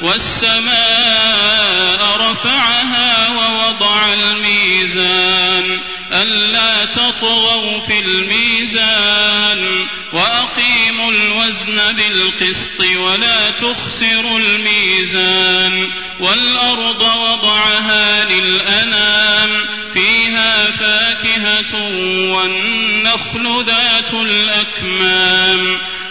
والسماء رفعها ووضع الميزان ألا تطغوا في الميزان وأقيموا الوزن بالقسط ولا تخسروا الميزان والأرض وضعها للأنام فيها فاكهة والنخل ذات الأكمام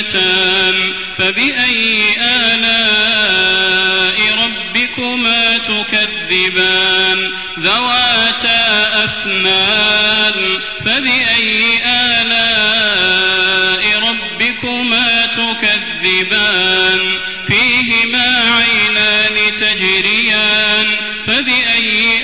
جنتان فبأي آلاء ربكما تكذبان؟ ذواتا أفنان. فبأي آلاء ربكما تكذبان؟ فيهما عينان تجريان. فبأي